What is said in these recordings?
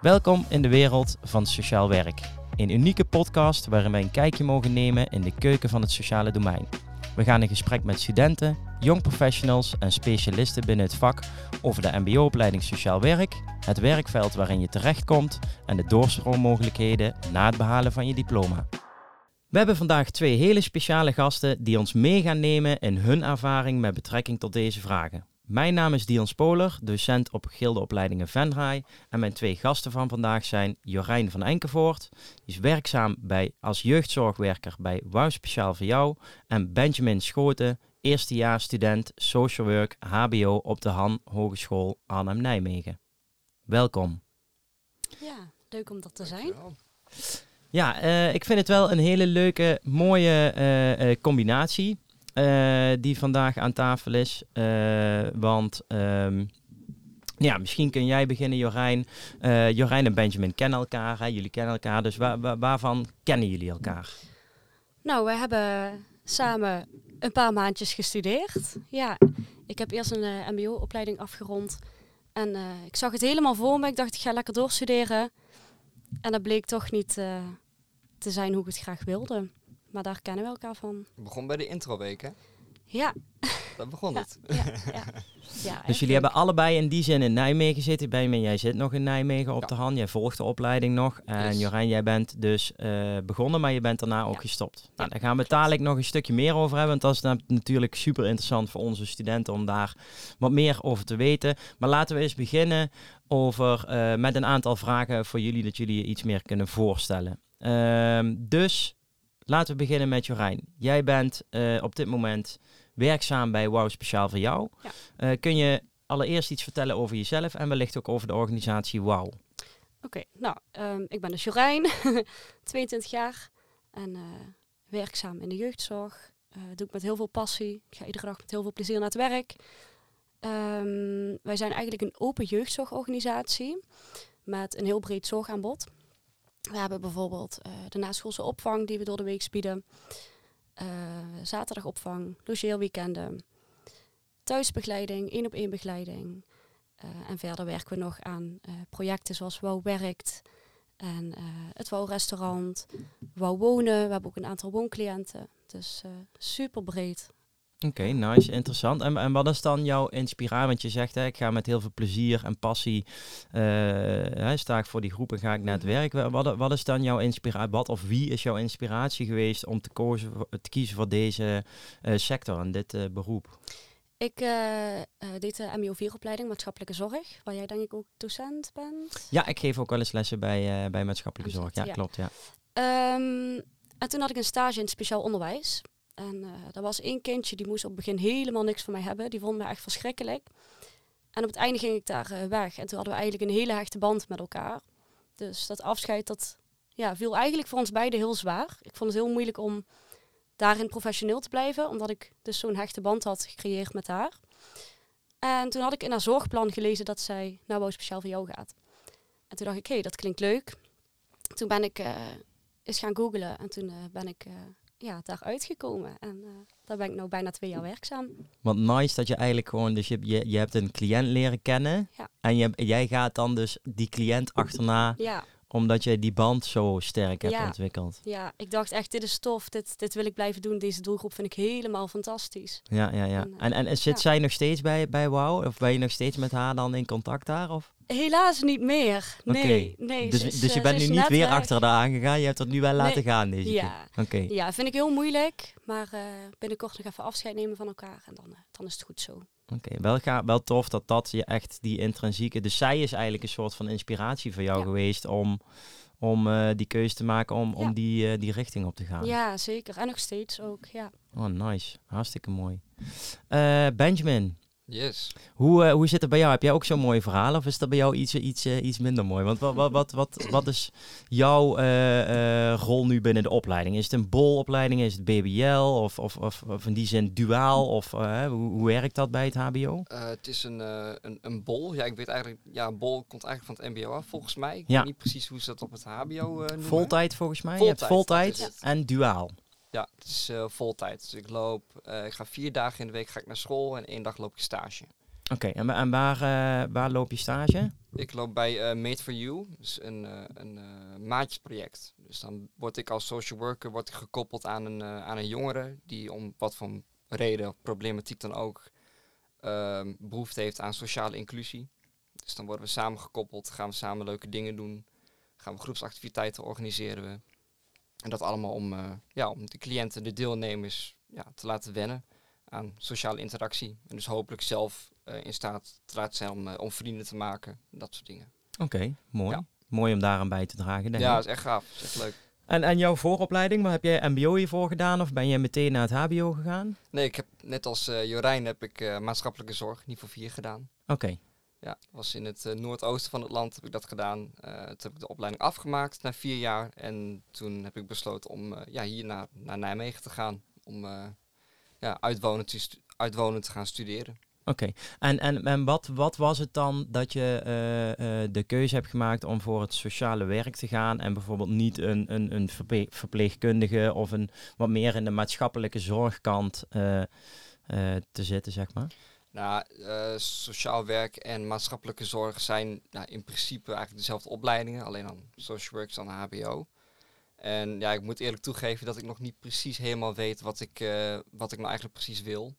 Welkom in de wereld van sociaal werk. Een unieke podcast waarin wij een kijkje mogen nemen in de keuken van het sociale domein. We gaan in gesprek met studenten, jong professionals en specialisten binnen het vak over de MBO-opleiding Sociaal Werk, het werkveld waarin je terechtkomt en de doorstroommogelijkheden na het behalen van je diploma. We hebben vandaag twee hele speciale gasten die ons mee gaan nemen in hun ervaring met betrekking tot deze vragen. Mijn naam is Dion Spoler, docent op gildeopleidingen Venray. En mijn twee gasten van vandaag zijn Jorijn van Enkevoort, die is werkzaam bij, als jeugdzorgwerker bij Wouw Speciaal voor Jou. En Benjamin Schoten, eerstejaars student Social Work HBO op de Han Hogeschool Arnhem-Nijmegen. Welkom. Ja, leuk om er te zijn. Ja, uh, ik vind het wel een hele leuke, mooie uh, uh, combinatie. Uh, die vandaag aan tafel is. Uh, want um, ja, misschien kun jij beginnen, Jorijn. Uh, Jorijn en Benjamin kennen elkaar. Hè? Jullie kennen elkaar. Dus waar, waar, waarvan kennen jullie elkaar? Nou, we hebben samen een paar maandjes gestudeerd. Ja, ik heb eerst een mbo-opleiding afgerond. En ik zag het helemaal voor me. Ik dacht, ik ga lekker doorstuderen. En dat bleek toch niet te zijn hoe ik het graag wilde. Maar daar kennen we elkaar van. Het begon bij de introweek, hè? Ja. Dat begon ja, het. Ja, ja. ja dus jullie hebben allebei in die zin in Nijmegen zitten. Benjamin, jij zit nog in Nijmegen op de hand. Jij volgt de opleiding nog. En yes. Jorijn, jij bent dus uh, begonnen, maar je bent daarna ook gestopt. Nou, daar gaan we dadelijk nog een stukje meer over hebben. Want dat is natuurlijk super interessant voor onze studenten om daar wat meer over te weten. Maar laten we eens beginnen over, uh, met een aantal vragen voor jullie, dat jullie je iets meer kunnen voorstellen. Uh, dus Laten we beginnen met Jorijn. Jij bent uh, op dit moment werkzaam bij Wow Speciaal voor jou. Ja. Uh, kun je allereerst iets vertellen over jezelf en wellicht ook over de organisatie Wow? Oké, okay, nou, um, ik ben dus Jorijn, 22 jaar en uh, werkzaam in de jeugdzorg. doe ik met heel veel passie. Ik ga iedere dag met heel veel plezier naar het werk. Um, wij zijn eigenlijk een open jeugdzorgorganisatie met een heel breed zorgaanbod. We hebben bijvoorbeeld uh, de naschoolse opvang die we door de week bieden. Uh, zaterdagopvang, logeerweekenden, thuisbegeleiding, één op één begeleiding. Uh, en verder werken we nog aan projecten zoals Wouw Werkt en het Wouw Restaurant, Wouw Wonen. We hebben ook een aantal wooncliënten. Dus super breed. Oké, okay, nice, interessant. En, en wat is dan jouw inspiratie? Want je zegt, hè, ik ga met heel veel plezier en passie, uh, hè, sta ik voor die groep en ga ik naar het werk. Wat, wat is dan jouw inspiratie? Wat of wie is jouw inspiratie geweest om te, kozen, te kiezen voor deze uh, sector en dit uh, beroep? Ik deed de MBO-4-opleiding maatschappelijke zorg, waar jij denk ik ook docent bent. Ja, ik geef ook wel eens lessen bij, bij maatschappelijke zorg. Ja, ja, klopt, ja. Um, en toen had ik een stage in het speciaal onderwijs. En uh, er was één kindje die moest op het begin helemaal niks van mij hebben. Die vond me echt verschrikkelijk. En op het einde ging ik daar uh, weg. En toen hadden we eigenlijk een hele hechte band met elkaar. Dus dat afscheid, dat ja, viel eigenlijk voor ons beiden heel zwaar. Ik vond het heel moeilijk om daarin professioneel te blijven. Omdat ik dus zo'n hechte band had gecreëerd met haar. En toen had ik in haar zorgplan gelezen dat zij naar Wouw Speciaal voor jou gaat. En toen dacht ik, hé, hey, dat klinkt leuk. Toen ben ik uh, eens gaan googlen. En toen ben ik ja, daar uitgekomen. En uh, daar ben ik nu bijna twee jaar werkzaam. Want nice dat je eigenlijk gewoon, dus je, je, je hebt een cliënt leren kennen. Ja. En je, jij gaat dan dus die cliënt achterna. Ja. Omdat je die band zo sterk hebt ja. ontwikkeld. Ja, ik dacht echt, dit is tof. Dit, dit wil ik blijven doen. Deze doelgroep vind ik helemaal fantastisch. Ja, ja, ja. En, uh, en, en, zit ja. zij nog steeds bij, bij WOW? Of ben je nog steeds met haar dan in contact daar? Of? Helaas niet meer. Nee, okay. nee. Dus, dus je bent nu niet weer achter haar aangegaan. Je hebt het nu wel laten gaan deze ja. keer. Okay. Ja, vind ik heel moeilijk. Maar uh, binnenkort nog even afscheid nemen van elkaar. En dan, uh, dan is het goed zo. Oké, okay. wel, ga, wel tof dat dat je echt die intrinsieke... Dus zij is eigenlijk een soort van inspiratie voor jou ja. geweest om, om uh, die keuze te maken om, ja. om die, die richting op te gaan. Ja, zeker. En nog steeds ook, ja. Oh, nice. Hartstikke mooi. Benjamin, Yes. Hoe, uh, hoe zit het bij jou? Heb jij ook zo'n mooi verhaal of is dat bij jou iets, iets, uh, iets minder mooi? Want wat, wat, wat, wat, wat is jouw uh, rol nu binnen de opleiding? Is het een bolopleiding? Is het BBL? Of, of, of, of in die zin duaal? Of hoe, hoe werkt dat bij het HBO? het is een, een, een bol. Ja, ik weet eigenlijk, ja, een bol komt eigenlijk van het MBO af volgens mij. Ik ja. weet niet precies hoe ze dat op het HBO noemen. Voltijd volgens mij. Voltijd, je hebt voltijd en duaal. Ja, het is uh, voltijd. Dus ik loop, uh, ik ga vier dagen in de week ga ik naar school en één dag loop ik stage. Oké, en, en waar, eh, waar loop je stage? Ik loop bij eh, Made for You, dus een, eh, een eh, maatjesproject. Dus dan word ik als social worker word ik gekoppeld aan een, eh, aan een jongere die om wat voor reden of problematiek dan ook ehm, behoefte heeft aan sociale inclusie. Dus dan worden we samen gekoppeld, gaan we samen leuke dingen doen, gaan we groepsactiviteiten organiseren we. En dat allemaal om, eh, ja, om de cliënten, de deelnemers ja, te laten wennen aan sociale interactie. En dus hopelijk zelf eh, in staat te laten zijn om, om vrienden te maken. Dat soort dingen. Oké, mooi. Ja. Mooi om daaraan bij te dragen, denk ja, dat is echt gaaf. Dat is echt leuk. En, en jouw vooropleiding, waar heb jij mbo hiervoor gedaan? Of ben je meteen naar het hbo gegaan? Nee, ik heb net als Jorijn heb ik maatschappelijke zorg niveau 4 gedaan. Oké, Ja, was in het eh, noordoosten van het land heb ik dat gedaan. Eh, toen heb ik de opleiding afgemaakt na vier jaar. En toen heb ik besloten om eh, ja, hier naar, naar Nijmegen te gaan. Om ja, uitwonen, te uitwonen te gaan studeren. oké. En, en, en wat, wat was het dan dat je de keuze hebt gemaakt om voor het sociale werk te gaan en bijvoorbeeld niet een, een, een verpleegkundige of een wat meer in de maatschappelijke zorgkant te zitten, zeg maar? Nou, eh, sociaal werk en maatschappelijke zorg zijn nou, in principe eigenlijk dezelfde opleidingen. Alleen dan social work is dan HBO. En ja, ik moet eerlijk toegeven dat ik nog niet precies helemaal weet wat ik, eh, wat ik nou eigenlijk precies wil.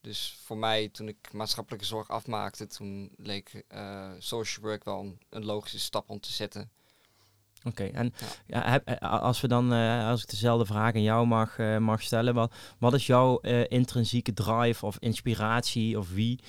Dus voor mij, toen ik maatschappelijke zorg afmaakte, toen leek eh, social work wel een logische stap om te zetten. Oké, en Ja. eh, als we dan, eh, als ik dezelfde vraag aan jou mag, eh, mag stellen, wat, wat is jouw intrinsieke drive of inspiratie of wie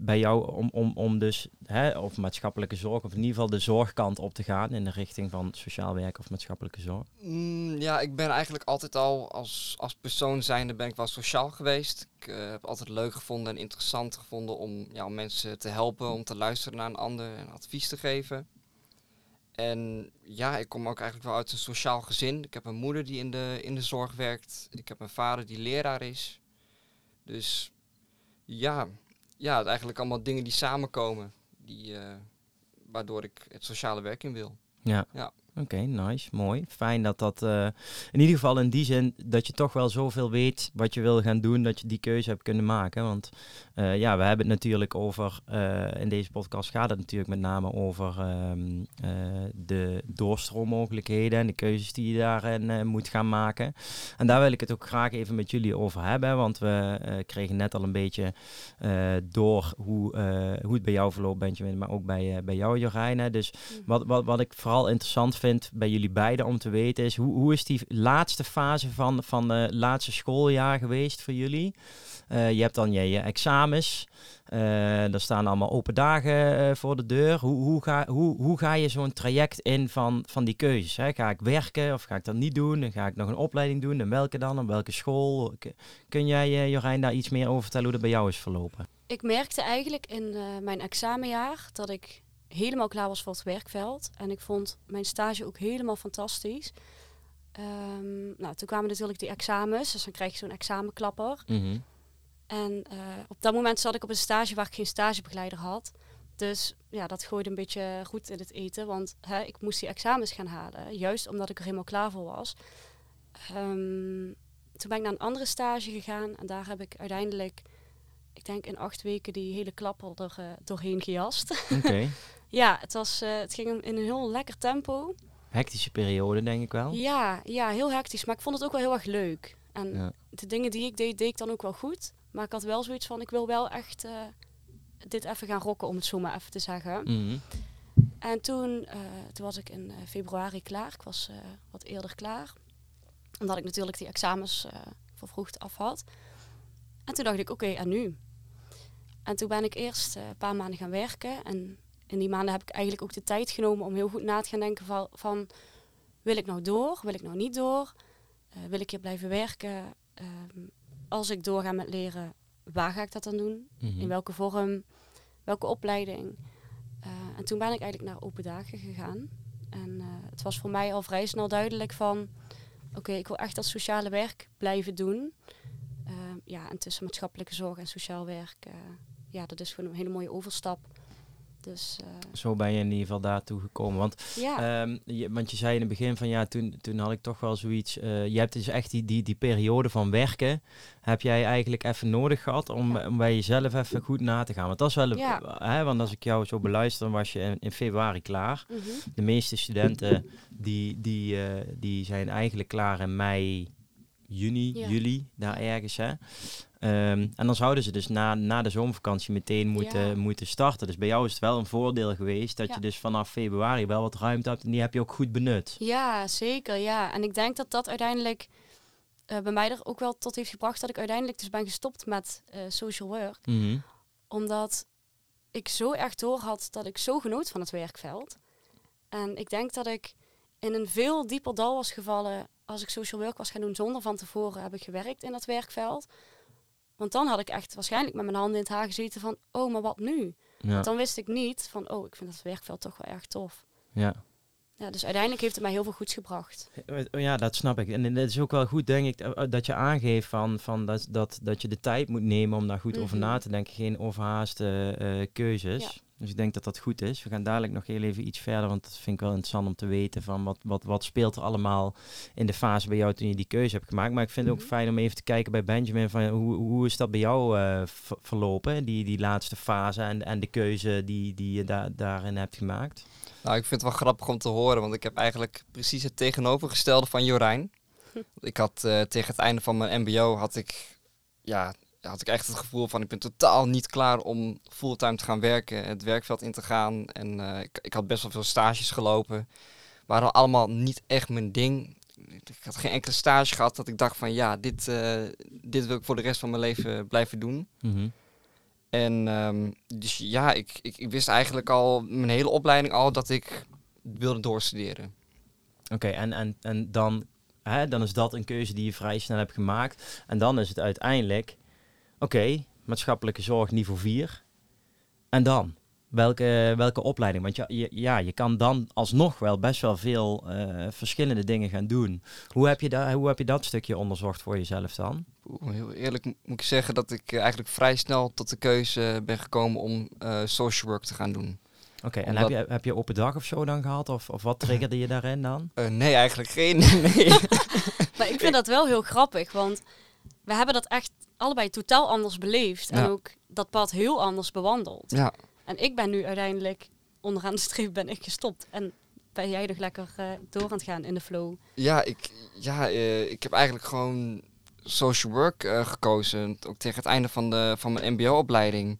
bij jou om, om, om dus, hè, of maatschappelijke zorg, of in ieder geval de zorgkant op te gaan in de richting van sociaal werk of maatschappelijke zorg? Mm, ja, ik ben eigenlijk altijd al als, als persoon zijnde ben ik wel sociaal geweest. Ik heb altijd leuk gevonden en interessant gevonden om, ja, om mensen te helpen, om te luisteren naar een ander en advies te geven. En ja, ik kom ook eigenlijk wel uit een sociaal gezin. Ik heb een moeder die in de, in de zorg werkt. Ik heb een vader die leraar is. Dus ja, ja, het eigenlijk allemaal dingen die samenkomen. Die, eh, waardoor ik het sociale werk in wil. Ja. Ja. Oké, nice, mooi. Fijn dat dat eh, in ieder geval in die zin dat je toch wel zoveel weet wat je wil gaan doen, dat je die keuze hebt kunnen maken. Want eh, ja, we hebben het natuurlijk over, eh, in deze podcast gaat het natuurlijk met name over ehm, eh, de doorstroommogelijkheden en de keuzes die je daarin moet gaan maken. En daar wil ik het ook graag even met jullie over hebben, want we kregen net al een beetje door hoe, hoe het bij jou verloopt, Benjamin, maar ook bij, bij jou, Jorijne. Dus wat, wat, wat ik vooral interessant vind bij jullie beiden om te weten is, hoe, hoe is die laatste fase van, van de laatste schooljaar geweest voor jullie? Je hebt dan je, je examens, eh er staan allemaal open dagen eh, voor de deur. Hoe, hoe, ga, hoe, hoe ga je zo'n traject in van, van die keuzes? Hè? Ga ik werken of ga ik dat niet doen? Dan ga ik nog een opleiding doen. En welke dan? Op welke school? Kun jij, eh, Jorijn, daar iets meer over vertellen hoe dat bij jou is verlopen? Ik merkte eigenlijk in mijn examenjaar dat ik helemaal klaar was voor het werkveld. En ik vond mijn stage ook helemaal fantastisch. Ehm, nou, toen kwamen natuurlijk die examens, dus dan krijg je zo'n examenklapper. En eh, op dat moment zat ik op een stage waar ik geen stagebegeleider had. Dus ja, dat gooide een beetje goed in het eten, want hè, ik moest die examens gaan halen. Juist omdat ik er helemaal klaar voor was. Ehm, toen ben ik naar een andere stage gegaan en daar heb ik uiteindelijk, ik denk in acht weken, die hele klapper er eh, doorheen gejast. Oké. ja, het, was, eh, het ging in een heel lekker tempo. Hectische periode, denk ik wel. Ja, ja, heel hectisch, maar ik vond het ook wel heel erg leuk. En Ja. de dingen die ik deed, deed ik dan ook wel goed. Maar ik had wel zoiets van, ik wil wel echt eh, dit even gaan rocken, om het zo maar even te zeggen. Mhm. En toen, eh, toen was ik in eh, februari klaar. Ik was wat eerder klaar. Omdat ik natuurlijk die examens vervroegd af had. En toen dacht ik, oké, en nu? En toen ben ik eerst een paar maanden gaan werken. En in die maanden heb ik eigenlijk ook de tijd genomen om heel goed na te gaan denken van... van wil ik nou door? Wil ik nou niet door? Wil ik hier blijven werken? Ehm, als ik doorga met leren, waar ga ik dat dan doen? Mhm. In welke vorm? Welke opleiding? Eh, en toen ben ik eigenlijk naar open dagen gegaan. En eh, het was voor mij al vrij snel duidelijk van... Oké, ik wil echt dat sociale werk blijven doen. Eh, ja, en tussen maatschappelijke zorg en sociaal werk... ja, dat is gewoon een hele mooie overstap. Dus uh, Zo ben je in ieder geval daartoe gekomen. Want, ja. um, je, want je zei in het begin van ja, toen, toen had ik toch wel zoiets. Uh, je hebt dus echt die, die, die periode van werken. Heb jij eigenlijk even nodig gehad om, ja. om bij jezelf even goed na te gaan? Want dat is wel. Ja. Hè, want als ik jou zo beluister, dan was je in, in februari klaar. Mm -hmm. De meeste studenten die, die, uh, die zijn eigenlijk klaar in mei, juni, juli, daar ergens. Hè? Ehm, en dan zouden ze dus na, na de zomervakantie meteen moeten, Ja. moeten starten. Dus bij jou is het wel een voordeel geweest dat Ja. je dus vanaf februari wel wat ruimte hebt en die heb je ook goed benut. Ja, zeker. Ja. En ik denk dat dat uiteindelijk eh, bij mij er ook wel tot heeft gebracht dat ik uiteindelijk dus ben gestopt met eh, social work. Mhm. Omdat ik zo erg door had dat ik zo genoot van het werkveld. En ik denk dat ik in een veel dieper dal was gevallen als ik social work was gaan doen zonder van tevoren heb ik gewerkt in dat werkveld. Want dan had ik echt waarschijnlijk met mijn handen in het haar gezeten van, oh, maar wat nu? Ja, Want dan wist ik niet van, oh, ik vind dat werkveld toch wel erg tof. ja. Ja, dus uiteindelijk heeft het mij heel veel goeds gebracht. ja, dat snap ik. En het is ook wel goed, denk ik, eh, dat je aangeeft van, van dat, dat, dat je de tijd moet nemen om daar goed over Mhm. na te denken. Geen overhaaste eh, keuzes. Ja. Dus ik denk dat dat goed is. We gaan dadelijk nog heel even iets verder, want dat vind ik wel interessant om te weten van wat, wat, wat speelt er allemaal in de fase bij jou toen je die keuze hebt gemaakt. Maar ik vind het ook Mhm. fijn om even te kijken bij Benjamin van hoe, hoe is dat bij jou eh, ver- verlopen, die, die laatste fase en, en de keuze die, die je da daarin hebt gemaakt. Nou, ik vind het wel grappig om te horen, want ik heb eigenlijk precies het tegenovergestelde van Jorijn. Ik had eh, tegen het einde van mijn mbo had ik, ja, had ik echt het gevoel van ik ben totaal niet klaar om fulltime te gaan werken, het werkveld in te gaan. En eh, ik, ik had best wel veel stages gelopen. Waren allemaal niet echt mijn ding. Ik had geen enkele stage gehad dat ik dacht van ja, dit, eh, dit wil ik voor de rest van mijn leven blijven doen. Mhm. En ehm, dus ja, ik, ik, ik wist eigenlijk al mijn hele opleiding al dat ik wilde doorstuderen. Oké, en, en, en dan, hè, dan is dat een keuze die je vrij snel hebt gemaakt. En dan is het uiteindelijk, oké, maatschappelijke zorg niveau 4. En dan? Welke, welke opleiding? Want ja, je, ja, je kan dan alsnog wel best wel veel eh, verschillende dingen gaan doen. Hoe heb, je da- hoe heb je dat stukje onderzocht voor jezelf dan? Oeh, Heel eerlijk mo- moet ik zeggen dat ik eh, eigenlijk vrij snel tot de keuze ben gekomen om eh, social work te gaan doen. Oké, en Omdat- heb je, heb je open dag of zo dan gehad? Of, of wat triggerde je daarin dan? Eh, nee, eigenlijk geen. nee. Maar ik vind dat wel heel grappig, want we hebben dat echt allebei totaal anders beleefd. En ook dat pad heel anders bewandeld. ja, En ik ben nu uiteindelijk, onderaan de streep ben ik gestopt. En ben jij nog lekker eh, door aan het gaan in de flow. ja, ik, ja eh, ik heb eigenlijk gewoon social work eh, gekozen. Ook tegen het einde van, de, van mijn mbo-opleiding.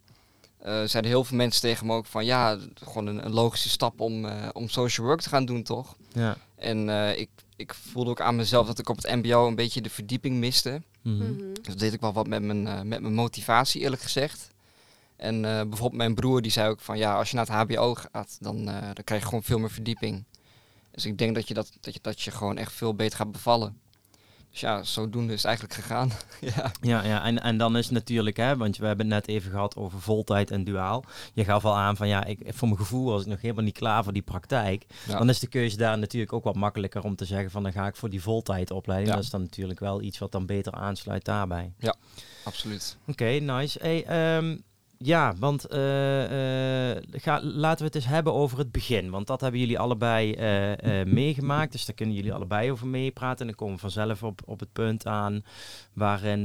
eh, zeiden heel veel mensen tegen me ook van ja, gewoon een, een logische stap om, eh, om social work te gaan doen, toch? Ja. En eh, ik, ik voelde ook aan mezelf dat ik op het mbo een beetje de verdieping miste. Mhm. Mhm. Dus dat deed ik wel wat met mijn, eh, met mijn motivatie, eerlijk gezegd. En eh, bijvoorbeeld mijn broer die zei ook van ja, als je naar het HBO gaat, dan, eh, dan krijg je gewoon veel meer verdieping. Dus ik denk dat je, dat, dat, je, dat je gewoon echt veel beter gaat bevallen. Dus ja, zodoende is het eigenlijk gegaan. ja. Ja, ja en, en dan is het natuurlijk, hè, want we hebben het net even gehad over voltijd en duaal. Je gaf al aan van ja, ik, voor mijn gevoel was ik nog helemaal niet klaar voor die praktijk. Ja. Dan is de keuze daar natuurlijk ook wat makkelijker om te zeggen van dan ga ik voor die voltijdopleiding. Ja. Dat is dan natuurlijk wel iets wat dan beter aansluit daarbij. Absoluut. Oké, nice. Hey, ehm, ja, want eh, eh, ga, laten we het eens hebben over het begin. Want dat hebben jullie allebei eh, meegemaakt. Dus daar kunnen jullie allebei over meepraten. En dan komen we vanzelf op, op het punt aan waarin,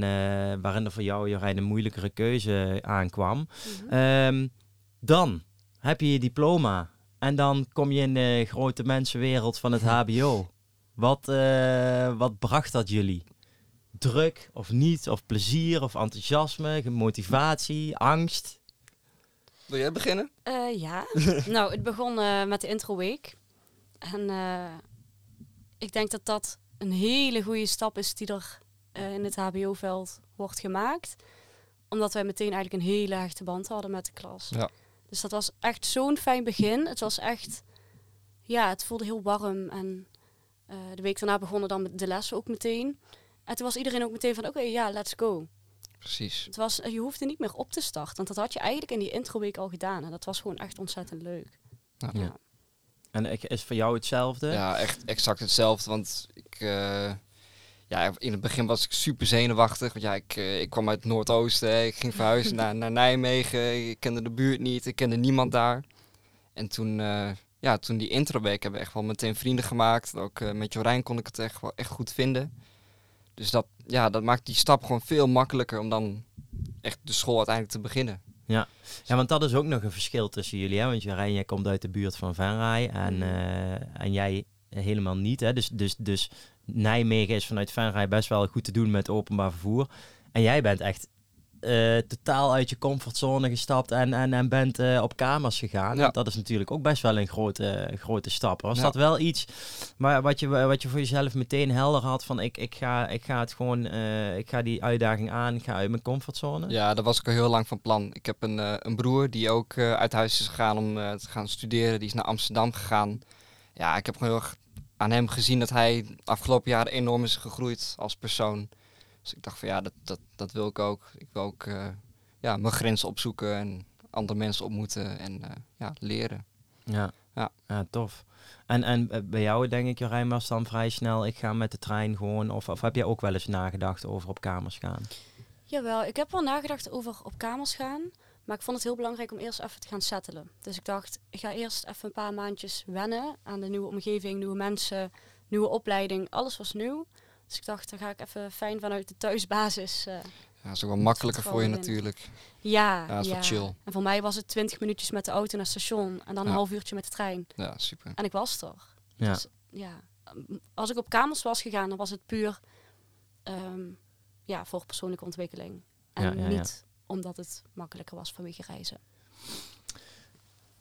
waarin er voor jou, Jorijn, een moeilijkere keuze aankwam. Ehm, dan heb je je diploma. En dan kom je in de grote mensenwereld van het HBO. Wat, wat bracht dat jullie? Druk of niet? Of plezier of enthousiasme, motivatie, angst? Wil jij beginnen? Eh, ja, nou, het begon eh, met de intro week. En eh, ik denk dat dat een hele goede stap is die er eh, in het HBO-veld wordt gemaakt. Omdat wij meteen eigenlijk een hele hechte band hadden met de klas. Ja. Dus dat was echt zo'n fijn begin. Het was echt, ja, het voelde heel warm. En eh, de week daarna begonnen dan met de lessen ook meteen. En toen was iedereen ook meteen van, oké, ja, let's go. Precies. Het was, je hoefde niet meer op te starten. Want dat had je eigenlijk in die introweek al gedaan. En dat was gewoon echt ontzettend leuk. Ja. Ja. En ik- is voor jou hetzelfde? Ja, echt exact hetzelfde. Want ik, eh, ja, in het begin was ik super zenuwachtig. Want ja, ik, eh, ik kwam uit het Noordoosten. hè. Ik ging verhuizen naar, naar Nijmegen. Ik kende de buurt niet. Ik kende niemand daar. En toen, eh, ja, toen die introweek hebben we echt wel meteen vrienden gemaakt. Ook eh, met Jorijn kon ik het echt wel echt goed vinden. Dus dat, ja, dat maakt die stap gewoon veel makkelijker om dan echt de school uiteindelijk te beginnen. Ja, want dat is ook nog een verschil tussen jullie. Hè? Want Jorijn, jij komt uit de buurt van Venray en, Mhm. eh, en jij helemaal niet. Hè? Dus, dus, dus Nijmegen is vanuit Venray best wel goed te doen met openbaar vervoer. En jij bent echt eh, totaal uit je comfortzone gestapt en, en, en bent eh, op kamers gegaan. Ja. Dat is natuurlijk ook best wel een grote, grote stap. Was Ja. dat wel iets maar wat, je, wat je voor jezelf meteen helder had van ik, ik, ga, ik ga het gewoon, eh, ik ga die uitdaging aan, ik ga uit mijn comfortzone? Ja, daar was ik al heel lang van plan. Ik heb een, een broer die ook uit huis is gegaan om te gaan studeren. Die is naar Amsterdam gegaan. Ja, ik heb gewoon heel erg aan hem gezien dat hij afgelopen jaren enorm is gegroeid als persoon. Dus ik dacht van ja, dat, dat, dat wil ik ook. Ik wil ook eh, ja, mijn grenzen opzoeken en andere mensen ontmoeten en eh, ja, leren. Ja. Ja. ja, tof. En, en eh, bij jou denk ik, Jorijn, was dan vrij snel, ik ga met de trein gewoon, of, of heb jij ook wel eens nagedacht over op kamers gaan? Jawel, ik heb wel nagedacht over op kamers gaan. Maar ik vond het heel belangrijk om eerst even te gaan settelen. Dus ik dacht, ik ga eerst even een paar maandjes wennen aan de nieuwe omgeving, nieuwe mensen, nieuwe opleiding. Alles was nieuw. Dus ik dacht, dan ga ik even fijn vanuit de thuisbasis. eh, Ja, dat is ook wel makkelijker voor je natuurlijk. ja, Ja, dat is wel chill. En voor mij was het 20 minuutjes met de auto naar het station en dan een half uurtje met de trein. Ja, super. En ik was er. Ja. Dus ja, als ik op kamers was gegaan, dan was het puur ehm, ja, voor persoonlijke ontwikkeling. En Ja, ja, ja. niet omdat het makkelijker was vanwege reizen.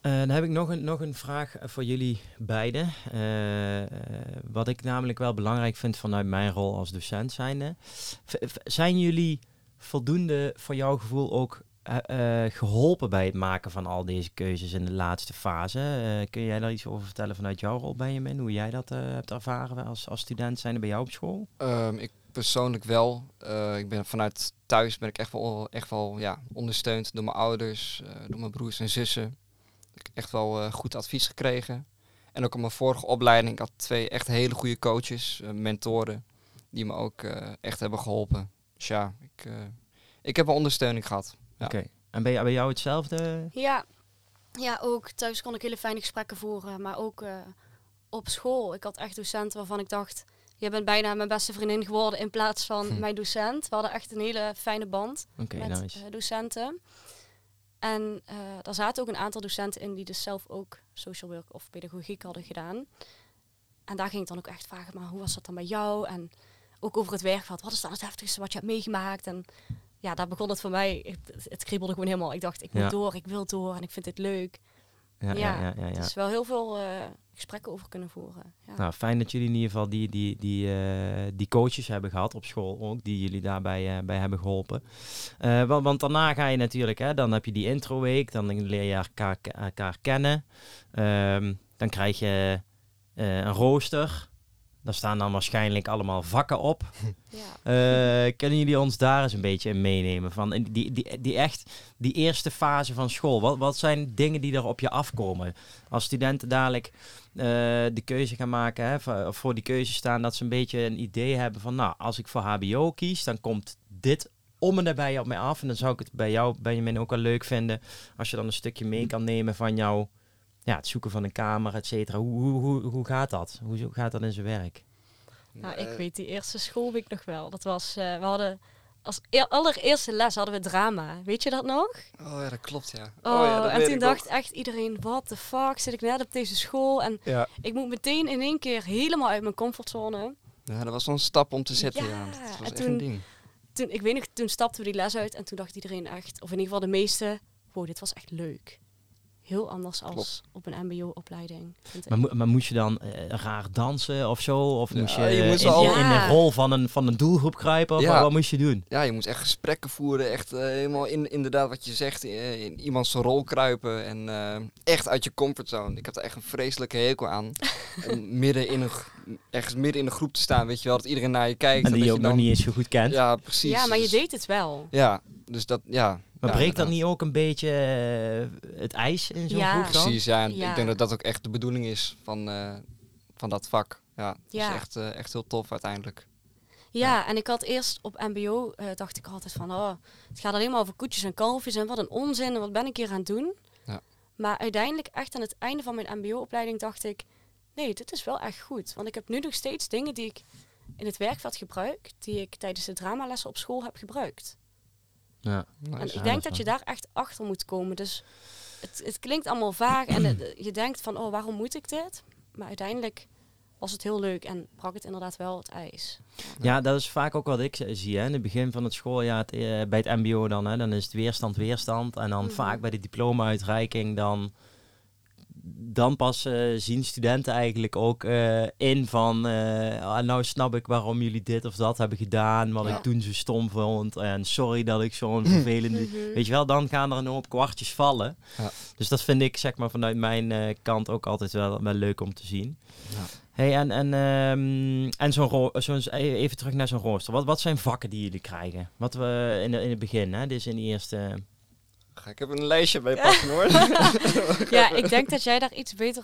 Eh, dan heb ik nog een, nog een vraag eh, voor jullie beiden. Eh, wat ik namelijk wel belangrijk vind vanuit mijn rol als docent zijn jullie voldoende voor jouw gevoel ook eh, eh, geholpen bij het maken van al deze keuzes in de laatste fase? Kun jij daar iets over vertellen vanuit jouw rol, Benjamin? Hoe jij dat hebt ervaren als, als student zijnde bij jou op school? Ehm, ik persoonlijk wel. Ik ben vanuit thuis ben ik echt wel, echt wel ja, ondersteund door mijn ouders, door mijn broers en zussen. Ik heb echt wel eh, goed advies gekregen. En ook op mijn vorige opleiding, ik had twee echt hele goede coaches, eh, mentoren, die me ook eh, echt hebben geholpen. Dus ja, ik, eh, ik heb wel ondersteuning gehad. Ja. Oké. En bij, jou- bij jou hetzelfde? Ja, ja, ook thuis kon ik hele fijne gesprekken voeren, maar ook eh, op school. Ik had echt docenten waarvan ik dacht, je bent bijna mijn beste vriendin geworden in plaats van Hm. mijn docent. We hadden echt een hele fijne band. Oké, met nice. eh, docenten. En eh daar zaten ook een aantal docenten in die dus zelf ook social work of pedagogiek hadden gedaan. En daar ging ik dan ook echt vragen, maar hoe was dat dan bij jou? En ook over het werkveld, wat is dan het heftigste wat je hebt meegemaakt? En ja, daar begon het voor mij, het, het kriebelde gewoon helemaal. Ik dacht, ik moet Ja. door, ik wil door en ik vind dit leuk. Ja, ja, ja, ja, ja, ja. Dus wel heel veel eh, gesprekken over kunnen voeren. Ja. Nou, fijn dat jullie in ieder geval die, die, die, eh, die coaches hebben gehad op school ook, die jullie daarbij eh, bij hebben geholpen. Eh, want, want daarna ga je natuurlijk, hè, dan heb je die introweek, dan leer je elkaar, kennen. Ehm, dan krijg je een rooster. Daar staan dan waarschijnlijk allemaal vakken op. Ja. Eh, kunnen jullie ons daar eens een beetje in meenemen? Van die, die, die echt, die eerste fase van school. Wat, wat zijn dingen die er op je afkomen? Als studenten dadelijk eh, de keuze gaan maken, hè, voor die keuze staan, dat ze een beetje een idee hebben van, nou, als ik voor HBO kies, dan komt dit om en nabij op mij af. En dan zou ik het bij jou, Benjamin, ook wel leuk vinden als je dan een stukje mee kan nemen van jouw, ja, het zoeken van een kamer, et cetera. Hoe, hoe, hoe, hoe gaat dat? Hoe, hoe gaat dat in zijn werk? Nou, ik Eh, weet die eerste schoolweek nog wel. Dat was, eh, we hadden als e- allereerste les hadden we drama. Weet je dat nog? Oh ja, dat klopt ja. Oh, ja, dat en toen dacht echt iedereen, wat de fuck, zit ik net op deze school? En Ja. ik moet meteen in één keer helemaal uit mijn comfortzone. ja, dat was wel een stap om te zetten. Ja, Ja, Dat was en echt toen- een ding. Toen, ik weet nog, toen stapten we die les uit en toen dacht iedereen echt, of in ieder geval de meeste, wow, dit was echt leuk. Heel anders als op een mbo-opleiding. Maar, mo- maar moest je dan eh, raar dansen of zo? Of Ja, moest je, je eh, moest in, de rol van een, van een doelgroep kruipen? Of Ja. wat, wat moest je doen? Ja, je moet echt gesprekken voeren. Echt eh, helemaal in, inderdaad wat je zegt, eh, in iemands rol kruipen. En eh, echt uit je comfortzone. Ik heb er echt een vreselijke hekel aan. om midden in een, ergens midden in een groep te staan, weet je wel. Dat iedereen naar je kijkt. En die je ook nog dan- niet eens zo goed kent. Ja, precies. ja, maar je Dus- deed het wel. Ja, dus dat, ja. maar ja, breekt dat niet ook een beetje eh, het ijs in zo'n Ja. groep dan? Precies, ja. En Ja. ik denk dat dat ook echt de bedoeling is van, eh, van dat vak. Ja, dat is echt, eh, echt heel tof uiteindelijk. Ja, en ik had eerst op mbo, eh, dacht ik altijd van, oh, het gaat alleen maar over koetjes en kalfjes en wat een onzin en wat ben ik hier aan het doen. Ja. Maar uiteindelijk, echt aan het einde van mijn mbo-opleiding, dacht ik... Nee, dit is wel echt goed. Want ik heb nu nog steeds dingen die ik in het werkveld gebruik... die ik tijdens de dramalessen op school heb gebruikt. Ja. Nice. En ik denk dat je daar echt achter moet komen. Dus het, het klinkt allemaal vaag en het- je denkt van, oh, waarom moet ik dit? Maar uiteindelijk was het heel leuk en brak het inderdaad wel het ijs. Ja, dat is vaak ook wat ik zie. Hè. In het begin van het schooljaar, het, eh, bij het mbo dan, hè, dan is het weerstand, weerstand. En dan Mhm. vaak bij de diploma-uitreiking, dan, dan pas eh, zien studenten eigenlijk ook eh, in van... eh, ah, nou snap ik waarom jullie dit of dat hebben gedaan, wat Ja. ik toen zo stom vond. En sorry dat ik zo'n vervelende... Mhm. Weet je wel, dan gaan er een hoop kwartjes vallen. Ja. Dus dat vind ik zeg maar vanuit mijn eh, kant ook altijd wel, wel leuk om te zien. Ja. Hey, en, en, ehm, en zo'n ro- zo'n even terug naar zo'n rooster. Wat, wat zijn vakken die jullie krijgen? Wat we in, de- in het begin, hè? Dus in de eerste. Ga ik heb een lijstje bij pakken hoor. Ja, ik denk dat jij daar iets beter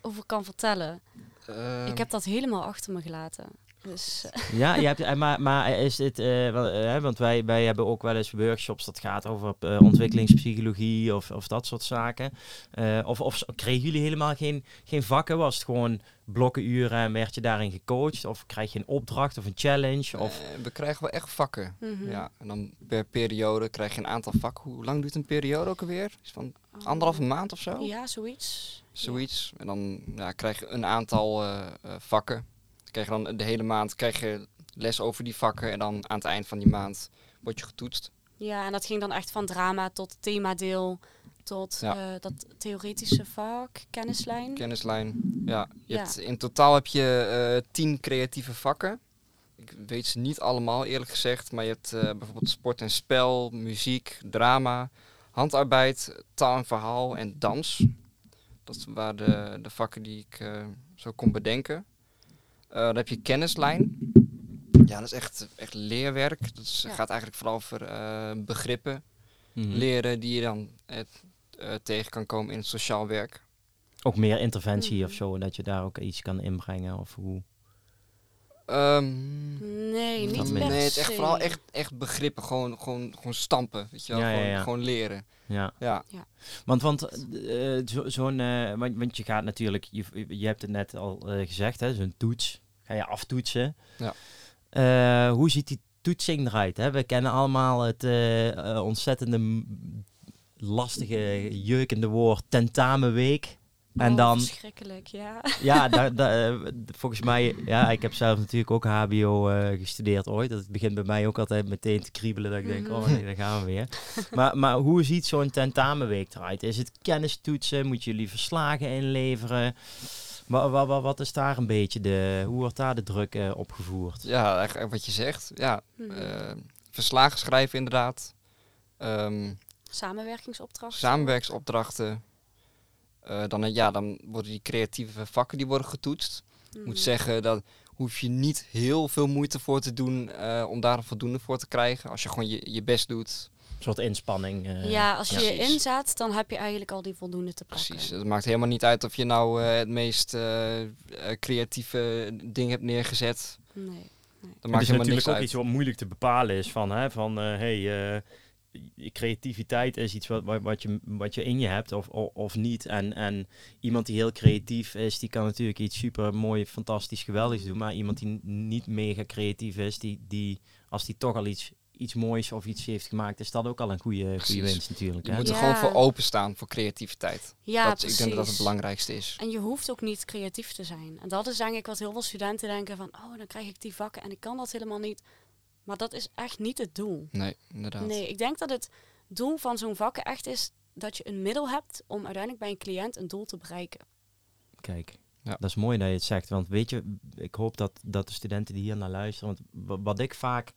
over kan vertellen. Ehm, ik heb dat helemaal achter me gelaten. Dus eh, Ja, je hebt, eh, maar, maar is dit, eh, wel, want wij, wij hebben ook wel eens workshops dat gaat over ontwikkelingspsychologie of, of dat soort zaken. Eh, of, of kregen jullie helemaal geen, geen vakken? Was het gewoon blokkenuren en werd je daarin gecoacht? Of krijg je een opdracht of een challenge? Of, eh, we krijgen wel echt vakken. mhm. Ja, en dan per periode krijg je een aantal vakken. Hoe lang duurt een periode ook alweer? Is van Oh. anderhalve maand of zo? Ja, zoiets. Zoiets. En dan ja, krijg je een aantal eh, eh, vakken. Krijg je dan de hele maand krijg je les over die vakken. En dan aan het eind van die maand word je getoetst. Ja, en dat ging dan echt van drama tot themadeel, tot Ja. eh, dat theoretische vak, kennislijn. Kennislijn. Ja, je Ja. Hebt, in totaal heb je eh, tien creatieve vakken. Ik weet ze niet allemaal eerlijk gezegd. Maar je hebt eh, bijvoorbeeld sport en spel, muziek, drama, handarbeid, taal en verhaal en dans. Dat waren de, de vakken die ik zo kon bedenken. Eh, dan heb je kennislijn. Ja, dat is echt, echt leerwerk. Dat is- Ja. gaat eigenlijk vooral over eh, begrippen Mhm. leren die je dan eh, eh, tegen kan komen in het sociaal werk. Ook meer interventie Mhm. of zo, dat je daar ook iets kan inbrengen? Of hoe? Ehm, Nee, niet per nee, het is echt vooral echt, echt begrippen. Gewoon, gewoon, gewoon stampen. Weet je wel? Ja, gewoon, ja. gewoon leren. Ja. Ja. Want, want eh, zo- zo'n, eh, want, want je gaat natuurlijk, je, je hebt het net al eh, gezegd, hè, zo'n toets, ga je aftoetsen. Ja. Eh, hoe ziet die toetsing eruit? Hè? We kennen allemaal het ontzettende m- lastige, jeukende woord tentamenweek. En Oh, dan, Verschrikkelijk, ja. ja, da, da- eh, volgens mij, ja, ik heb zelf natuurlijk ook HBO eh, gestudeerd ooit. Dat begint bij mij ook altijd meteen te kriebelen. Dat ik denk, Mhm. oh nee, daar gaan we weer. maar, maar hoe ziet zo'n tentamenweek eruit? Is het kennistoetsen? Moeten jullie verslagen inleveren? Wat, wat, wat, wat is daar een beetje de, hoe wordt daar de druk eh, opgevoerd? ja, eigenlijk wat je zegt. Ja, Mhm. verslagen schrijven inderdaad. Ehm, Samenwerkingsopdracht. samenwerksopdrachten. Eh, dan, ja, dan worden die creatieve vakken die worden getoetst. Ik Mhm. moet zeggen, dat hoef je niet heel veel moeite voor te doen eh, om daar een voldoende voor te krijgen. Als je gewoon je, je best doet. Een soort inspanning. eh, ja, als je je inzet, dan heb je eigenlijk al die voldoende te pakken. Precies. Het maakt helemaal niet uit of je nou eh, het meest creatieve ding hebt neergezet. Nee. Dat Het maakt is helemaal natuurlijk niks ook uit. iets wat moeilijk te bepalen is van, hè, van eh, hey, eh, creativiteit is iets wat, wat, wat, je, wat je in je hebt of, of, of niet. En, en iemand die heel creatief is, die kan natuurlijk iets super mooi, fantastisch, geweldigs doen. Maar iemand die niet mega creatief is, die, die als die toch al iets, iets moois of iets heeft gemaakt, is dat ook al een goede, goede winst natuurlijk. Je Hè? moet er Ja. gewoon voor openstaan voor creativiteit. Ja, dat, precies. ik denk dat dat het belangrijkste is. En je hoeft ook niet creatief te zijn. En dat is denk ik wat heel veel studenten denken van... oh, dan krijg ik die vakken en ik kan dat helemaal niet. Maar dat is echt niet het doel. Nee, inderdaad. Nee, ik denk dat het doel van zo'n vakken echt is... dat je een middel hebt om uiteindelijk bij een cliënt een doel te bereiken. Kijk, Ja. dat is mooi dat je het zegt. Want weet je, ik hoop dat, dat de studenten die hier naar luisteren... Want wa- wat ik vaak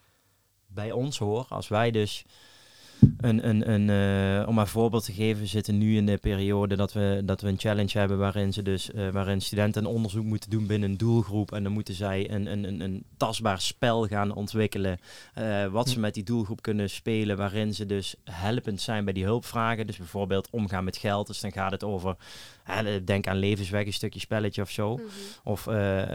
bij ons hoor, als wij dus... Een, een, een, eh, om maar een voorbeeld te geven, we zitten nu in de periode dat we, dat we een challenge hebben waarin, ze dus, eh, waarin studenten een onderzoek moeten doen binnen een doelgroep. En dan moeten zij een, een, een, een tastbaar spel gaan ontwikkelen. eh, wat ze Hm. met die doelgroep kunnen spelen, waarin ze dus helpend zijn bij die hulpvragen. Dus bijvoorbeeld omgaan met geld. Dus dan gaat het over, denk aan levensweg, een stukje spelletje of zo. Mhm. Of eh, eh,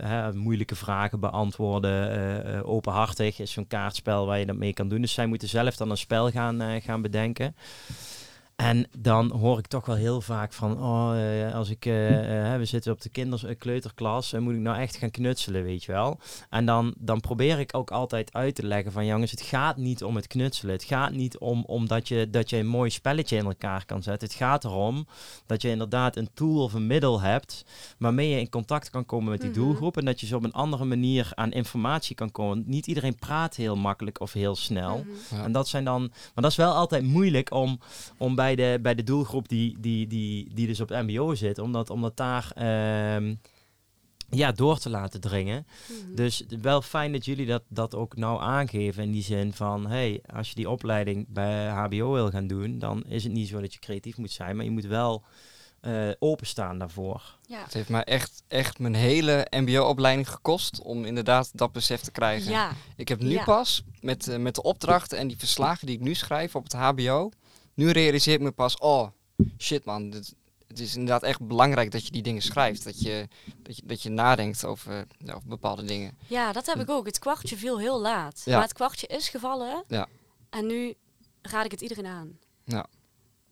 hè, moeilijke vragen beantwoorden, eh, openhartig is zo'n kaartspel waar je dat mee kan doen. Dus zij moeten zelf dan een spel gaan, gaan bedenken. En dan hoor ik toch wel heel vaak van, oh, eh, als ik, eh, eh, we zitten op de kinders, kleuterklas, en moet ik nou echt gaan knutselen, weet je wel. En dan, dan probeer ik ook altijd uit te leggen van, jongens, het gaat niet om het knutselen. Het gaat niet om, om dat, je, dat je een mooi spelletje in elkaar kan zetten. Het gaat erom dat je inderdaad een tool of een middel hebt waarmee je in contact kan komen met die Mhm. doelgroep en dat je zo op een andere manier aan informatie kan komen. Niet iedereen praat heel makkelijk of heel snel. Mhm. Ja. En dat zijn dan, maar dat is wel altijd moeilijk om, om bij, de, bij de doelgroep die, die, die, die dus op het MBO zit, om dat, om dat daar ehm, ja, door te laten dringen. Mhm. Dus wel fijn dat jullie dat, dat ook nou aangeven in die zin van, hey, als je die opleiding bij HBO wil gaan doen, dan is het niet zo dat je creatief moet zijn, maar je moet wel eh, openstaan daarvoor. ja. Het heeft mij echt, echt mijn hele mbo-opleiding gekost om inderdaad dat besef te krijgen. ja, Ik heb nu Ja. pas met, eh, met de opdrachten en die verslagen die ik nu schrijf op het HBO, nu realiseer ik me pas, oh shit man, dit, het is inderdaad echt belangrijk dat je die dingen schrijft. Dat je, dat je, dat je nadenkt over, ja, over bepaalde dingen. ja, dat heb ik ook. Het kwartje viel heel laat. Ja. Maar het kwartje is gevallen. Ja. En nu raad ik het iedereen aan.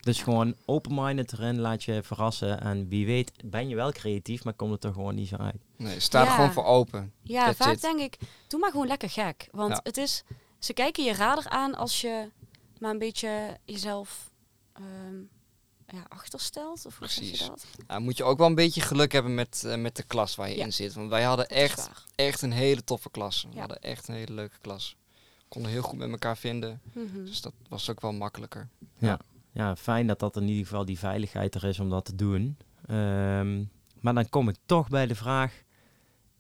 Dus gewoon open-minded erin, laat je verrassen en wie weet ben je wel creatief, maar komt het er gewoon niet zo uit. Nee, sta er Ja. gewoon voor open. Ja, That's vaak it. denk ik, doe maar gewoon lekker gek. Want Ja. het is, ze kijken je radar aan als je maar een beetje jezelf ehm, ja, achterstelt. Of hoe zeg je Precies. dat? Nou, moet je ook wel een beetje geluk hebben met, eh, met de klas waar je Ja. in zit. Want wij hadden echt, echt een hele toffe klas. We Ja. hadden echt een hele leuke klas. Konden heel goed met elkaar vinden. Mhm. Dus dat was ook wel makkelijker. Ja, fijn dat dat in ieder geval die veiligheid er is om dat te doen. Ehm, maar dan kom ik toch bij de vraag,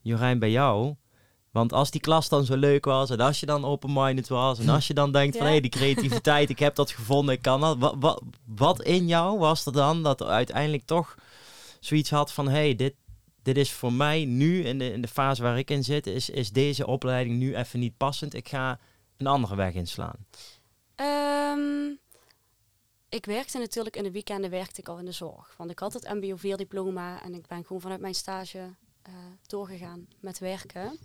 Jorijn, bij jou. Want als die klas dan zo leuk was en als je dan open-minded was en als je dan denkt van hé, die creativiteit, ik heb dat gevonden, ik kan dat. Wat, wat, wat in jou was er dan dat uiteindelijk toch zoiets had van hé, hey, dit, dit is voor mij nu in de, in de fase waar ik in zit, is, is deze opleiding nu even niet passend. Ik ga een andere weg inslaan. Ehm, ik werkte natuurlijk in de weekenden werkte ik al in de zorg. Want ik had het MBO 4 diploma en ik ben gewoon vanuit mijn stage eh, doorgegaan met werken.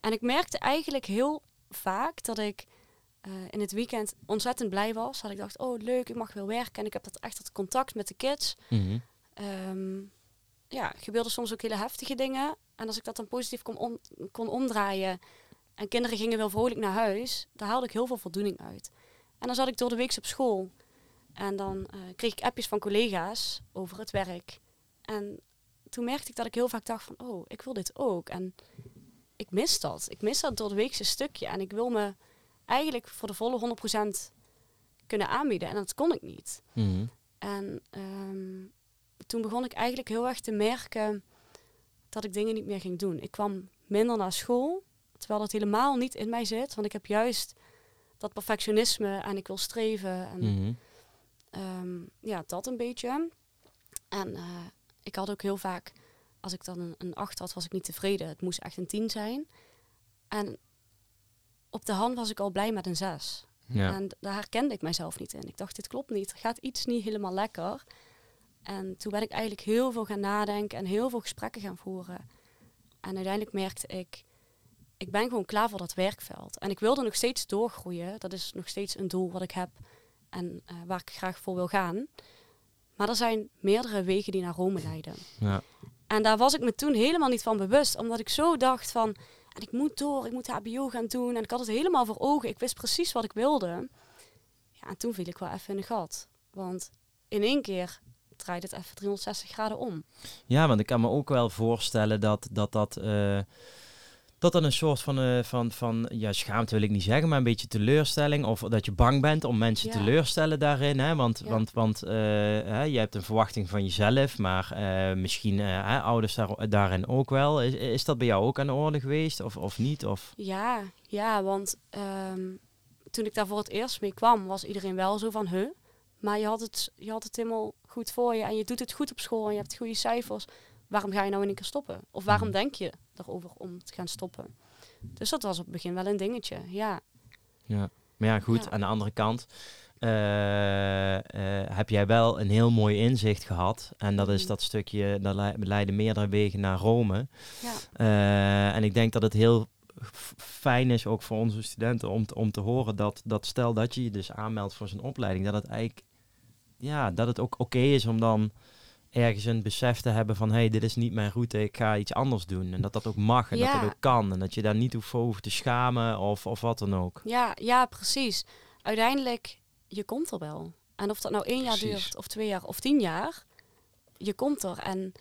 En ik merkte eigenlijk heel vaak dat ik eh, in het weekend ontzettend blij was. Dat ik dacht, oh leuk, ik mag weer werken. En ik heb dat echt dat contact met de kids. Ehm, ja, gebeurden soms ook hele heftige dingen. En als ik dat dan positief kon, om, kon omdraaien en kinderen gingen wel vrolijk naar huis, daar haalde ik heel veel voldoening uit. En dan zat ik door de week op school en dan eh, kreeg ik appjes van collega's over het werk. En toen merkte ik dat ik heel vaak dacht van, oh, ik wil dit ook. En ik mis dat. Ik mis dat door de weekse stukje. En ik wil me eigenlijk voor de volle 100% kunnen aanbieden. En dat kon ik niet. Mhm. En ehm, toen begon ik eigenlijk heel erg te merken dat ik dingen niet meer ging doen. Ik kwam minder naar school, terwijl dat helemaal niet in mij zit. Want ik heb juist dat perfectionisme en ik wil streven. En Mhm. ehm, ja, dat een beetje. En eh, ik had ook heel vaak, als ik dan een, een 8 had, was ik niet tevreden. Het moest echt een 10 zijn. En op de hand was ik al blij met een 6. Ja. En daar herkende ik mezelf niet in. Ik dacht, dit klopt niet. Er gaat iets niet helemaal lekker. En toen ben ik eigenlijk heel veel gaan nadenken en heel veel gesprekken gaan voeren. En uiteindelijk merkte ik, ik ben gewoon klaar voor dat werkveld. En ik wilde nog steeds doorgroeien. Dat is nog steeds een doel wat ik heb en eh, waar ik graag voor wil gaan. Maar er zijn meerdere wegen die naar Rome leiden. Ja. En daar was ik me toen helemaal niet van bewust. Omdat ik zo dacht van, en ik moet door, ik moet HBO gaan doen. En ik had het helemaal voor ogen. Ik wist precies wat ik wilde. Ja, en toen viel ik wel even in een gat. Want in één keer draait het even 360 graden om. Ja, want ik kan me ook wel voorstellen dat dat, dat, eh, dat, dat een soort van, eh, van, van, ja, schaamte wil ik niet zeggen, maar een beetje teleurstelling. Of dat je bang bent om mensen Ja. teleurstellen daarin. Hè? Want, Ja. want, want eh, hè, je hebt een verwachting van jezelf, maar eh, misschien hè, ouders daar, daarin ook wel. Is, is dat bij jou ook aan de orde geweest of, of niet? Of, Ja, ja, want ehm, toen ik daar voor het eerst mee kwam, was iedereen wel zo van, huh? Maar je had, het, je had het helemaal goed voor je en je doet het goed op school en je hebt goede cijfers. Waarom ga je nou in één keer stoppen? Of waarom Mhm. denk je erover om te gaan stoppen? Dus dat was op het begin wel een dingetje, ja. ja. Maar ja, goed, Ja. aan de andere kant eh, eh, heb jij wel een heel mooi inzicht gehad. En dat is Mhm. dat stukje, dat le- leiden meerdere wegen naar Rome. ja. Eh, en ik denk dat het heel fijn is, ook voor onze studenten, om te, om te horen dat, dat stel dat je je dus aanmeldt voor zo'n opleiding, dat het eigenlijk ja, dat het ook oké is om dan ergens een besef te hebben van hé, hey, dit is niet mijn route, ik ga iets anders doen. En dat dat ook mag en dat Ja. dat ook kan. En dat je daar niet hoeft voor hoeft te schamen of, of wat dan ook. Ja, ja, precies. Uiteindelijk, je komt er wel. En of dat nou één jaar duurt, of twee jaar, of tien jaar, je komt er. En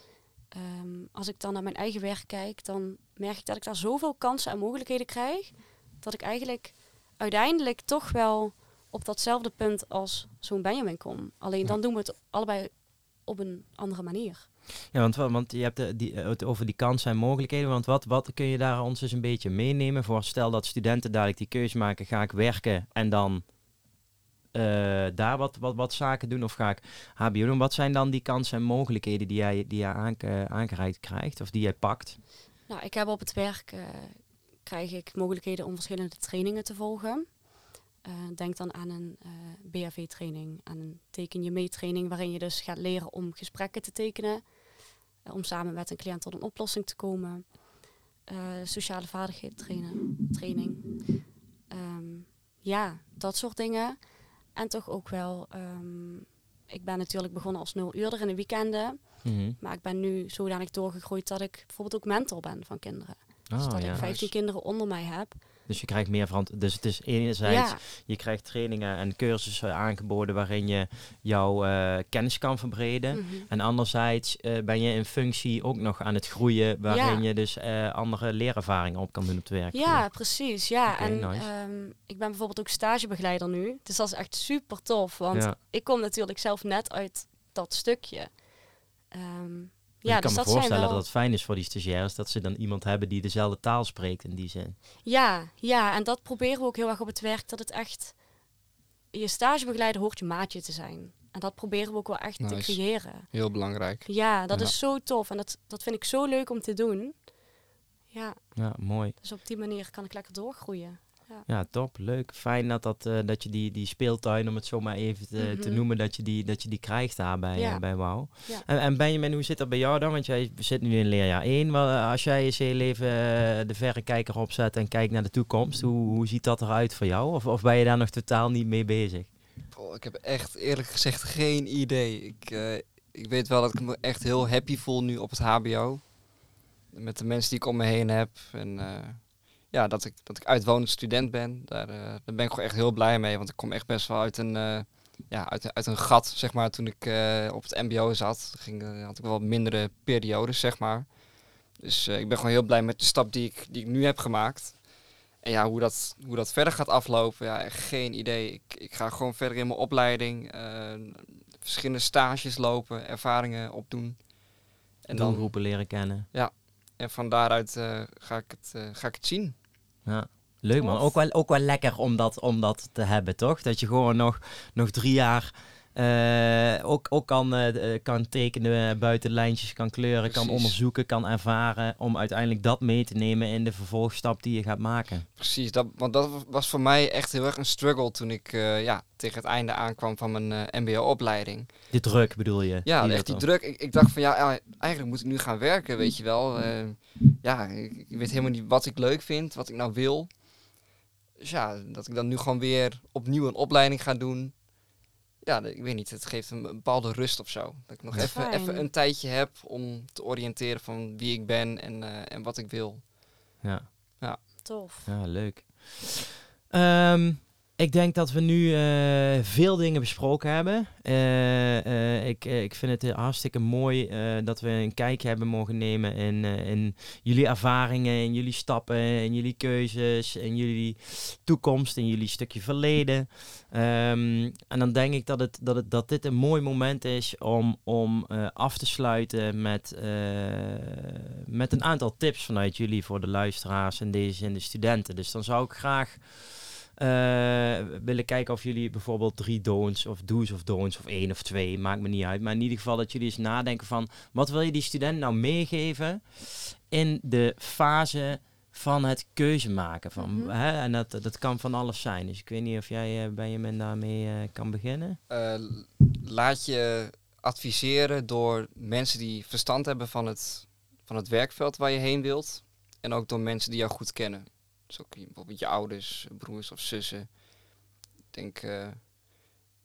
ehm, als ik dan naar mijn eigen werk kijk, dan merk ik dat ik daar zoveel kansen en mogelijkheden krijg, dat ik eigenlijk uiteindelijk toch wel op datzelfde punt als zo'n Benjamin kom. Alleen dan doen we het allebei op een andere manier. Ja, want, wa- want je hebt de, die, het over die kansen en mogelijkheden. Want wat, wat kun je daar ons eens een beetje meenemen voor? Stel dat studenten dadelijk die keuze maken, ga ik werken en dan eh, daar wat, wat, wat zaken doen of ga ik HBO doen? Wat zijn dan die kansen en mogelijkheden die jij, die jij aanke- aangereikt krijgt of die jij pakt? Nou, ik heb op het werk eh, krijg ik mogelijkheden om verschillende trainingen te volgen. Eh, denk dan aan een eh, BHV-training, aan een teken je mee training, waarin je dus gaat leren om gesprekken te tekenen, eh, om samen met een cliënt tot een oplossing te komen. Sociale vaardigheden trainen, training. Ehm, ja, dat soort dingen. En toch ook wel, ehm, ik ben natuurlijk begonnen als nul uurder in de weekenden. Mhm. Maar ik ben nu zodanig doorgegroeid dat ik bijvoorbeeld ook mentor ben van kinderen. dus Oh, dat ja. ik 15 Nice. kinderen onder mij heb. Dus je krijgt meer van. Dus het is enerzijds, Ja, je krijgt trainingen en cursussen aangeboden waarin je jouw eh, kennis kan verbreden. mhm. En anderzijds eh, ben je in functie ook nog aan het groeien, waarin Ja. je dus eh, andere leerervaringen op kan doen op het werk. ja precies. Ja. En nice. ehm, ik ben bijvoorbeeld ook stagebegeleider nu. Dus dat is echt super tof. Want Ja. ik kom natuurlijk zelf net uit dat stukje. Ehm, Ja, ik kan dus me voorstellen wel... dat het fijn is voor die stagiaires dat ze dan iemand hebben die dezelfde taal spreekt in die zin. Ja, ja, en dat proberen we ook heel erg op het werk. Dat het echt... Je stagebegeleider hoort je maatje te zijn. En dat proberen we ook wel echt te creëren. Heel belangrijk. Ja, dat Ja. is zo tof. En dat, dat vind ik zo leuk om te doen. Ja, Ja, mooi. dus op die manier kan ik lekker doorgroeien. Ja, top. Leuk. Fijn dat, dat, eh, dat je die, die speeltuin, om het zo maar even te, te Mhm. noemen, dat je die, dat je die krijgt daar bij, Ja. eh, bij WOW. Ja. En, en Benjamin, hoe zit dat bij jou dan? Want jij zit nu in leerjaar 1. Als jij eens heel even eh, de verrekijker opzet en kijkt naar de toekomst, hoe, hoe ziet dat eruit voor jou? Of, of ben je daar nog totaal niet mee bezig? Oh, ik heb echt eerlijk gezegd geen idee. Ik, eh, ik weet wel dat ik me echt heel happy voel nu op het HBO. Met de mensen die ik om me heen heb. En eh, ja, dat ik, dat ik uitwonend student ben. Daar, eh, daar ben ik gewoon echt heel blij mee. Want ik kom echt best wel uit een, eh, ja, uit, uit een gat, zeg maar, toen ik eh, op het mbo zat. Ging, had ik wel wat mindere periodes, zeg maar. Dus ik ben gewoon heel blij met de stap die ik, die ik nu heb gemaakt. En ja, hoe dat, hoe dat verder gaat aflopen, ja, geen idee. Ik, ik ga gewoon verder in mijn opleiding, verschillende stages lopen, ervaringen opdoen. En, dan, Doelgroepen leren kennen. en van daaruit ga, ik het, ga ik het zien. Ja. Leuk man. Ook wel, ook wel lekker om dat, om dat te hebben, toch? Dat je gewoon nog, nog drie jaar ook, ook kan, eh, eh, kan tekenen, buiten lijntjes kan kleuren, kan onderzoeken, kan ervaren. Om uiteindelijk dat mee te nemen in de vervolgstap die je gaat maken. Precies, dat, want dat was voor mij echt heel erg een struggle toen ik eh, ja, tegen het einde aankwam van mijn eh, mbo-opleiding. De druk bedoel je? Ja, Die echt die druk. Ik, ik dacht van ja, eigenlijk moet ik nu gaan werken, weet je wel. Eh, ja, ik, ik weet helemaal niet wat ik leuk vind, wat ik nou wil. Dus ja, dat ik dan nu gewoon weer opnieuw een opleiding ga doen. Ja, ik weet niet, het geeft een bepaalde rust of zo. Dat ik nog even, even een tijdje heb om te oriënteren van wie ik ben en, eh, en wat ik wil. Ja. Tof. Ja, leuk. Ehm, ik denk dat we nu eh, veel dingen besproken hebben. Eh, ik, ik vind het hartstikke mooi dat we een kijkje hebben mogen nemen in, in jullie ervaringen, in jullie stappen, in jullie keuzes, in jullie toekomst, in jullie stukje verleden. Ehm, en dan denk ik dat, het, dat, het, dat dit een mooi moment is om, om af te sluiten met, met een aantal tips vanuit jullie voor de luisteraars en deze en de studenten. Dus dan zou ik graag willen kijken of jullie bijvoorbeeld drie don'ts of do's of don'ts of één of twee, maakt me niet uit. Maar in ieder geval dat jullie eens nadenken van wat wil je die student nou meegeven in de fase van het keuze maken. Van, Mhm. hè? En dat, dat kan van alles zijn. Dus ik weet niet of jij eh, Benjamin daarmee eh, kan beginnen. Eh, laat je adviseren door mensen die verstand hebben van het, van het werkveld waar je heen wilt. En ook door mensen die jou goed kennen. Dus ook bijvoorbeeld je ouders, broers of zussen. Ik denk, eh,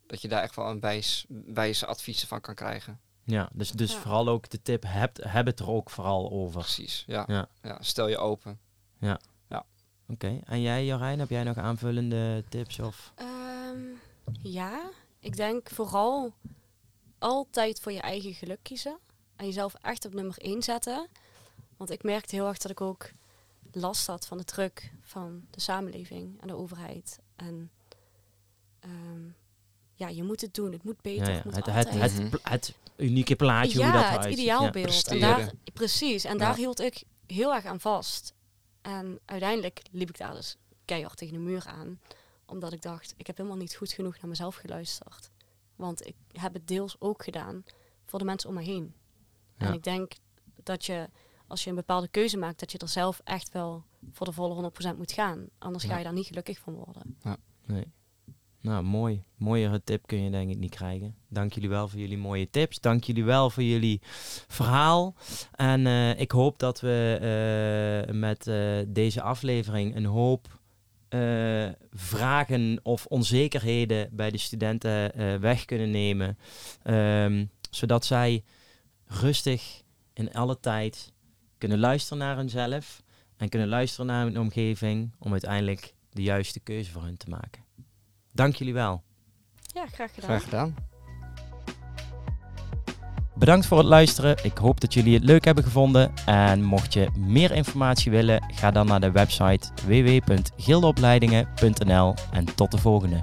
dat je daar echt wel een wijs, wijze adviezen van kan krijgen. Ja, dus, dus Ja. vooral ook de tip, heb, heb het er ook vooral over. Precies, ja. Ja. ja. Stel je open. Oké, en jij Jorijn, heb jij nog aanvullende tips? Of? Ehm, ja, ik denk vooral altijd voor je eigen geluk kiezen. En jezelf echt op nummer 1 zetten. Want ik merkte heel erg dat ik ook last had van de druk van de samenleving en de overheid. En ehm, ja, je moet het doen, het moet beter. Ja, ja. Het, moet Het, het, altijd. het, pla- het unieke plaatje, hoe ja, dat het ideaalbeeld. en daar, precies, en daar hield ik heel erg aan vast. En uiteindelijk liep ik daar dus keihard tegen de muur aan. Omdat ik dacht, ik heb helemaal niet goed genoeg naar mezelf geluisterd. Want ik heb het deels ook gedaan voor de mensen om me heen. Ja. En ik denk dat je, als je een bepaalde keuze maakt, dat je er zelf echt wel voor de volle 100% moet gaan. Anders ga je daar niet gelukkig van worden. Nee. Nou, mooi. Mooiere tip kun je denk ik niet krijgen. Dank jullie wel voor jullie mooie tips. Dank jullie wel voor jullie verhaal. En eh, ik hoop dat we eh, met eh, deze aflevering een hoop vragen of onzekerheden bij de studenten weg kunnen nemen. Ehm, zodat zij rustig in alle tijd kunnen luisteren naar hunzelf en kunnen luisteren naar hun omgeving om uiteindelijk de juiste keuze voor hun te maken. Dank jullie wel. Ja, graag gedaan. Graag gedaan. Bedankt voor het luisteren. Ik hoop dat jullie het leuk hebben gevonden. En mocht je meer informatie willen, ga dan naar de website www.gildeopleidingen.nl en tot de volgende.